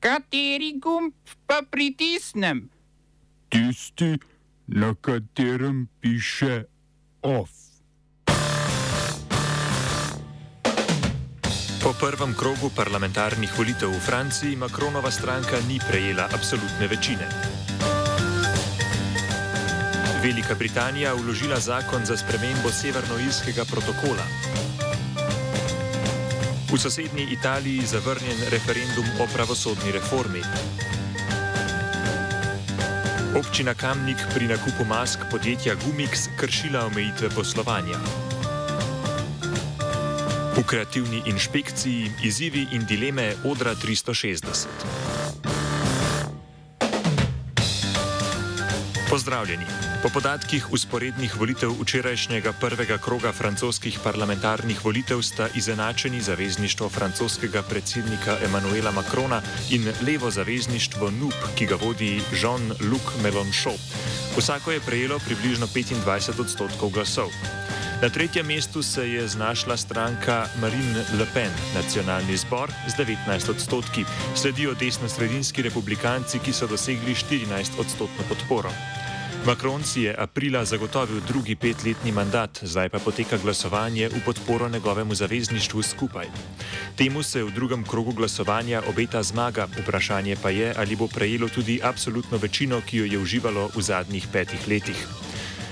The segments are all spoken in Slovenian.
Kateri gumb pa pritisnem? Tisti, na katerem piše OF. Po prvem krogu parlamentarnih volitev v Franciji Makronova stranka ni prejela absolutne večine. Velika Britanija vložila zakon za spremembo severnoirskega protokola. V sosednji Italiji zavrnjen referendum o pravosodni reformi. Občina Kamnik pri nakupu mask podjetja Gumix kršila omejitve poslovanja. V kreativni inšpekciji izzivi in dileme Odra 360. Pozdravljeni. Po podatkih usporednih volitev včerajšnjega prvega kroga francoskih parlamentarnih volitev sta izenačeni zavezništvo francoskega predsednika Emmanuela Macrona in levo zavezništvo NUP, ki ga vodi Jean-Luc Mélenchon. Vsako je prejelo približno 25 odstotkov glasov. Na tretjem mestu se je znašla stranka Marine Le Pen, nacionalni zbor z 19 odstotki, sledijo desno-sredinski republikanci, ki so dosegli 14 odstotno podporo. Macron si je aprila zagotovil drugi petletni mandat, zdaj pa poteka glasovanje v podporo njegovemu zavezništvu skupaj. Temu se v drugem krogu glasovanja obeta zmaga, vprašanje pa je, ali bo prejelo tudi absolutno večino, ki jo je uživalo v zadnjih petih letih.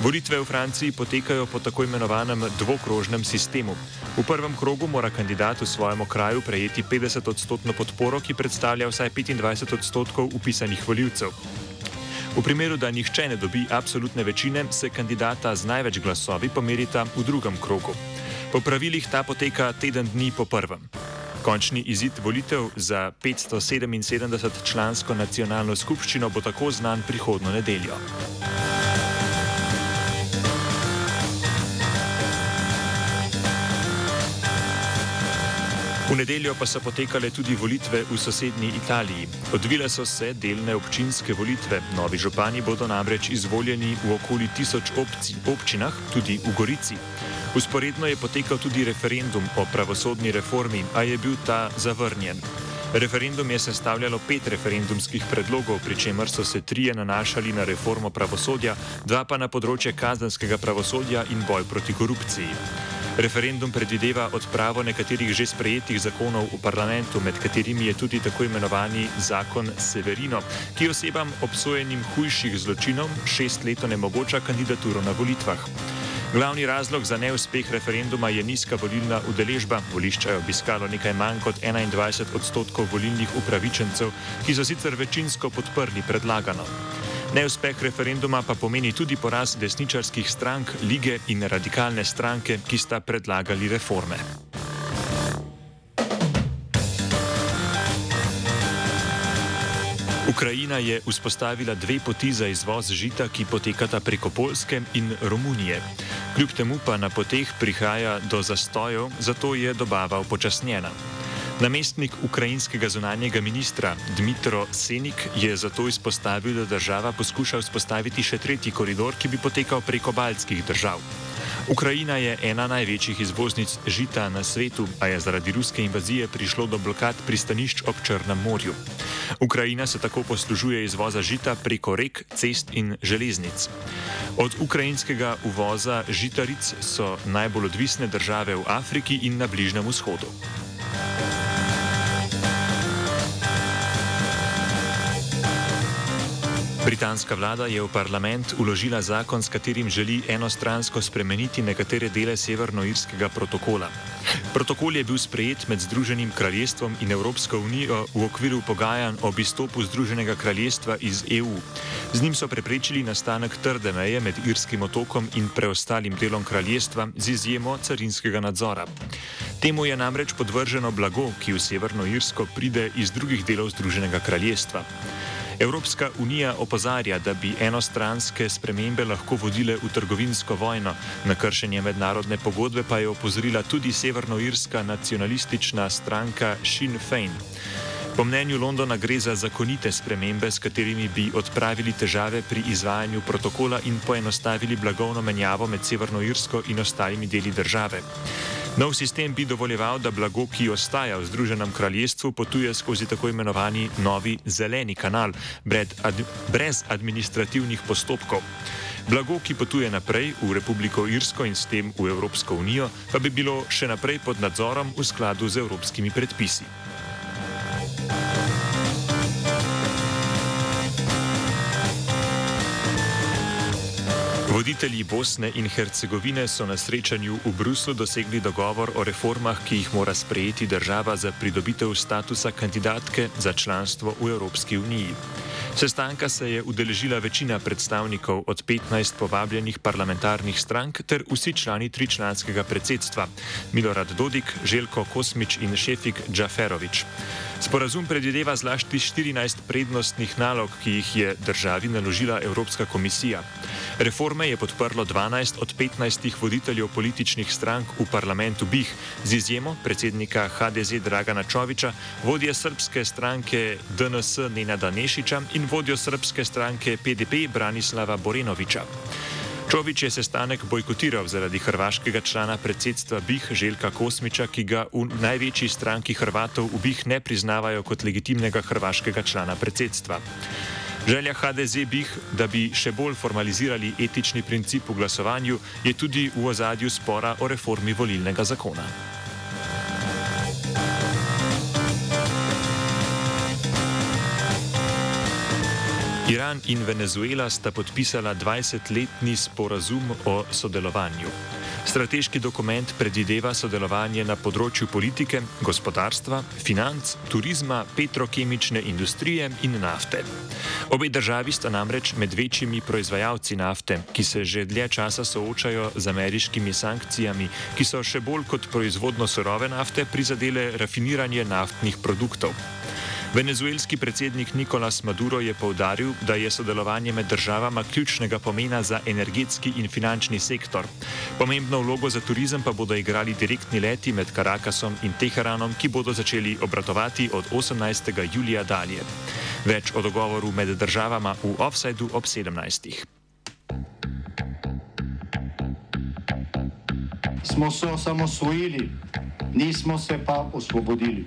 Volitve v Franciji potekajo po tako imenovanem dvokrožnem sistemu. V prvem krogu mora kandidat v svojem kraju prejeti 50 odstotno podporo, ki predstavlja vsaj 25 odstotkov upisanih voljivcev. V primeru, da nihče ne dobi absolutne večine, se kandidata z največ glasovi pomerita v drugem krogu. Po pravilih ta poteka teden dni po prvem. Končni izid volitev za 577 člansko nacionalno skupščino bo tako znan prihodno nedeljo. V nedeljo pa so potekale tudi volitve v sosednji Italiji. Odvile so se delne občinske volitve. Novi župani bodo namreč izvoljeni v okoli tisoč obci, občinah, tudi v Gorici. Usporedno je potekal tudi referendum o pravosodni reformi, a je bil ta zavrnjen. Referendum je sestavljalo pet referendumskih predlogov, pri čemer so se trije nanašali na reformo pravosodja, dva pa na področje kazenskega pravosodja in boj proti korupciji. Referendum predvideva odpravo nekaterih že sprejetih zakonov v parlamentu, med katerimi je tudi tako imenovani zakon Severino, ki osebam obsojenim hujših zločinov šest let onemogoča kandidaturo na volitvah. Glavni razlog za neuspeh referenduma je nizka volilna udeležba. Volišča je obiskalo nekaj manj kot 21 odstotkov volilnih upravičencev, ki so sicer večinsko podprli predlagano. Neuspeh referenduma pa pomeni tudi poraz desničarskih strank, lige in radikalne stranke, ki sta predlagali reforme. Ukrajina je vzpostavila dve poti za izvoz žita, ki potekata preko Polske in Romunije. Kljub temu pa na poteh prihaja do zastojev, zato je dobava upočasnjena. Namestnik ukrajinskega zunanjega ministra Dmitro Senik je zato izpostavil, da država poskuša vzpostaviti še tretji koridor, ki bi potekal preko baltskih držav. Ukrajina je ena največjih izvoznic žita na svetu, a je zaradi ruske invazije prišlo do blokad pristanišč ob Črnem morju. Ukrajina se tako poslužuje izvoza žita preko rek, cest in železnic. Od ukrajinskega uvoza žitaric so najbolj odvisne države v Afriki in na Bližnjem vzhodu. Britanska vlada je v parlament uložila zakon, s katerim želi enostransko spremeniti nekatere dele severnoirskega protokola. Protokol je bil sprejet med Združenim kraljestvom in Evropsko unijo v okviru pogajanj o izstopu Združenega kraljestva iz EU. Z njim so preprečili nastanek trde meje med Irskim otokom in preostalim delom kraljestva z izjemo carinskega nadzora. Temu je namreč podvrženo blago, ki v Severno Irsko pride iz drugih delov Združenega kraljestva. Evropska unija opozarja, da bi enostranske spremembe lahko vodile v trgovinsko vojno. Na kršenje mednarodne pogodbe pa je opozorila tudi severnoirska nacionalistična stranka Sinn Fein. Po mnenju Londona gre za zakonite spremembe, s katerimi bi odpravili težave pri izvajanju protokola in poenostavili blagovno menjavo med Severnoirsko in ostalimi deli države. Nov sistem bi dovoljeval, da blago, ki ostaja v Združenem kraljestvu, potuje skozi tako imenovani novi zeleni kanal, brez administrativnih postopkov. Blago, ki potuje naprej v Republiko Irsko in s tem v Evropsko unijo, pa bi bilo še naprej pod nadzorom v skladu z evropskimi predpisi. Voditelji Bosne in Hercegovine so na srečanju v Bruslu dosegli dogovor o reformah, ki jih mora sprejeti država za pridobitev statusa kandidatke za članstvo v Evropski uniji. Sestanka se je udeležila večina predstavnikov od 15 povabljenih parlamentarnih strank ter vsi člani tričlanskega predsedstva: Milorad Dodik, Željko Kosmič in Šefik Džaferovič. Sporazum predvideva zlasti 14 prednostnih nalog, ki jih je državi naložila Evropska komisija. Reforme je podprlo 12 od 15 voditeljev političnih strank v parlamentu BIH, z izjemo predsednika HDZ Dragana Čoviča, vodje srpske stranke DNS Nenada Nešiča in vodjo srpske stranke PDP Branislava Borenoviča. Čovič je sestanek bojkotiral zaradi hrvaškega člana predsedstva BIH Željka Kosmiča, ki ga v največji stranki Hrvatov v BIH ne priznavajo kot legitimnega hrvaškega člana predsedstva. Želja HDZ BIH, da bi še bolj formalizirali etični princip v glasovanju, je tudi v ozadju spora o reformi volilnega zakona. Iran in Venezuela sta podpisala 20-letni sporazum o sodelovanju. Strateški dokument predvideva sodelovanje na področju politike, gospodarstva, financ, turizma, petrokemične industrije in nafte. Obe državi sta namreč med večjimi proizvajalci nafte, ki se že dlje časa soočajo z ameriškimi sankcijami, ki so še bolj kot proizvodno surove nafte prizadele rafiniranje naftnih produktov. Venezuelski predsednik Nicolas Maduro je povdaril, da je sodelovanje med državama ključnega pomena za energetski in finančni sektor. Pomembno vlogo za turizem pa bodo igrali direktni leti med Karakasom in Teheranom, ki bodo začeli obratovati od 18. julija dalje. Več o dogovoru med državama v offsajdu ob 17. Smo se osamosvojili, nismo se pa osvobodili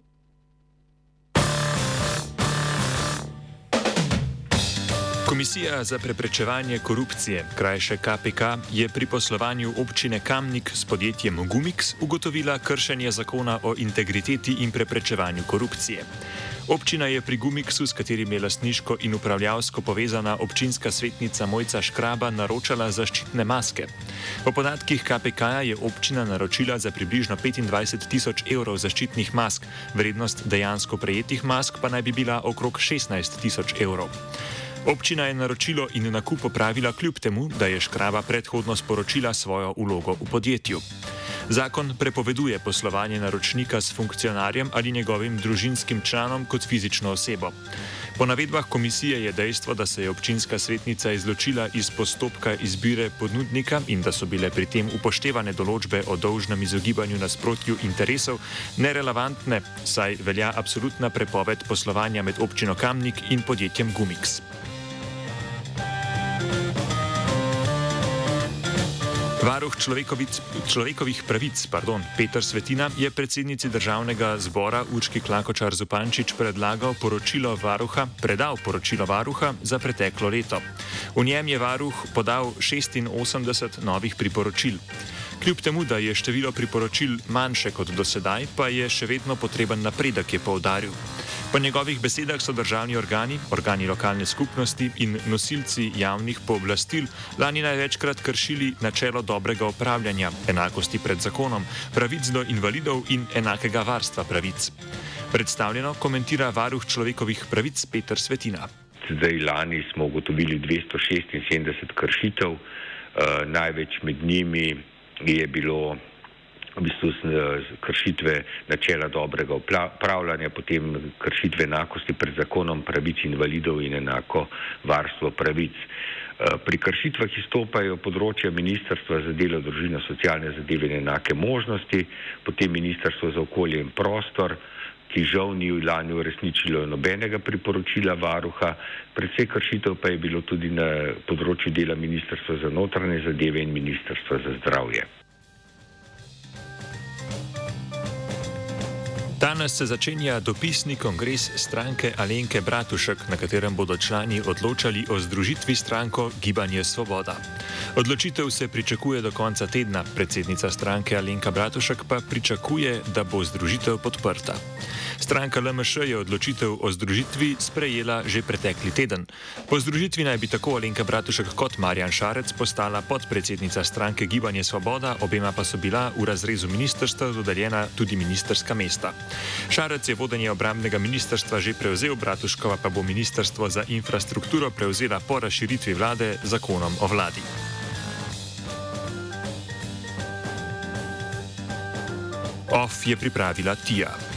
Komisija za preprečevanje korupcije, krajše KPK, je pri poslovanju občine Kamnik s podjetjem Gumix ugotovila kršenje zakona o integriteti in preprečevanju korupcije. Občina je pri Gumixu, s katerim je lastniško in upravljavsko povezana občinska svetnica Mojca Škraba, naročala zaščitne maske. Po podatkih KPK je občina naročila za približno 25 tisoč evrov zaščitnih mask, vrednost dejansko prejetih mask pa naj bi bila okrog 16 tisoč evrov. Občina je naročilo in nakup opravila kljub temu, da je Škraba predhodno sporočila svojo ulogo v podjetju. Zakon prepoveduje poslovanje naročnika s funkcionarjem ali njegovim družinskim članom kot fizično osebo. Po navedbah komisije je dejstvo, da se je občinska svetnica izločila iz postopka izbire ponudnika in da so bile pri tem upoštevane določbe o dolžnem izogibanju nasprotju interesov, nerelevantne, saj velja absolutna prepoved poslovanja med občino Kamnik in podjetjem Gumix. Varuh človekovih pravic, pardon, Petr Svetina, je predsednici državnega zbora Učki Klakočar Zupančič predlagal poročilo varuha, predal poročilo varuha za preteklo leto. V njem je varuh podal 86 novih priporočil. Kljub temu, da je število priporočil manjše kot dosedaj, pa je še vedno potreben napredek, je poudaril. Po njegovih besedah so državni organi, organi lokalne skupnosti in nosilci javnih pooblastil lani največkrat kršili načelo dobrega upravljanja, enakosti pred zakonom, pravic do invalidov in enakega varstva pravic. Predstavljeno komentira varuh človekovih pravic Petr Svetina. Zdaj lani smo ugotovili 276 kršitev, uh, največ med njimi je bilo v bistvu kršitve načela dobrega upravljanja, potem kršitve enakosti pred zakonom, pravic invalidov in enako varstvo pravic. Pri kršitvah izstopajo področja Ministrstva za delo, družino, socialne zadeve in enake možnosti, potem Ministrstvo za okolje in prostor, ki žal ni v lani uresničilo nobenega priporočila varuha, predvsej kršitev pa je bilo tudi na področju dela Ministrstva za notranje zadeve in Ministrstva za zdravje. Danes se začenja dopisni kongres stranke Alenke Bratušek, na katerem bodo člani odločali o združitvi stranko Gibanje Svoboda. Odločitev se pričakuje do konca tedna, predsednica stranke Alenka Bratušek pa pričakuje, da bo združitev podprta. Stranka LMŠ je odločitev o združitvi sprejela že pretekli teden. Po združitvi naj bi tako Alenka Bratušek kot Marjan Šarec postala podpredsednica stranke Gibanje Svoboda, obema pa so bila v razrezu ministrstva dodeljena tudi ministerska mesta. Šarec je vodenje obramnega ministrstva že prevzel, Bratuškova pa bo ministrstvo za infrastrukturo prevzela po razširitvi vlade zakonom o vladi. OF je pripravila Tija.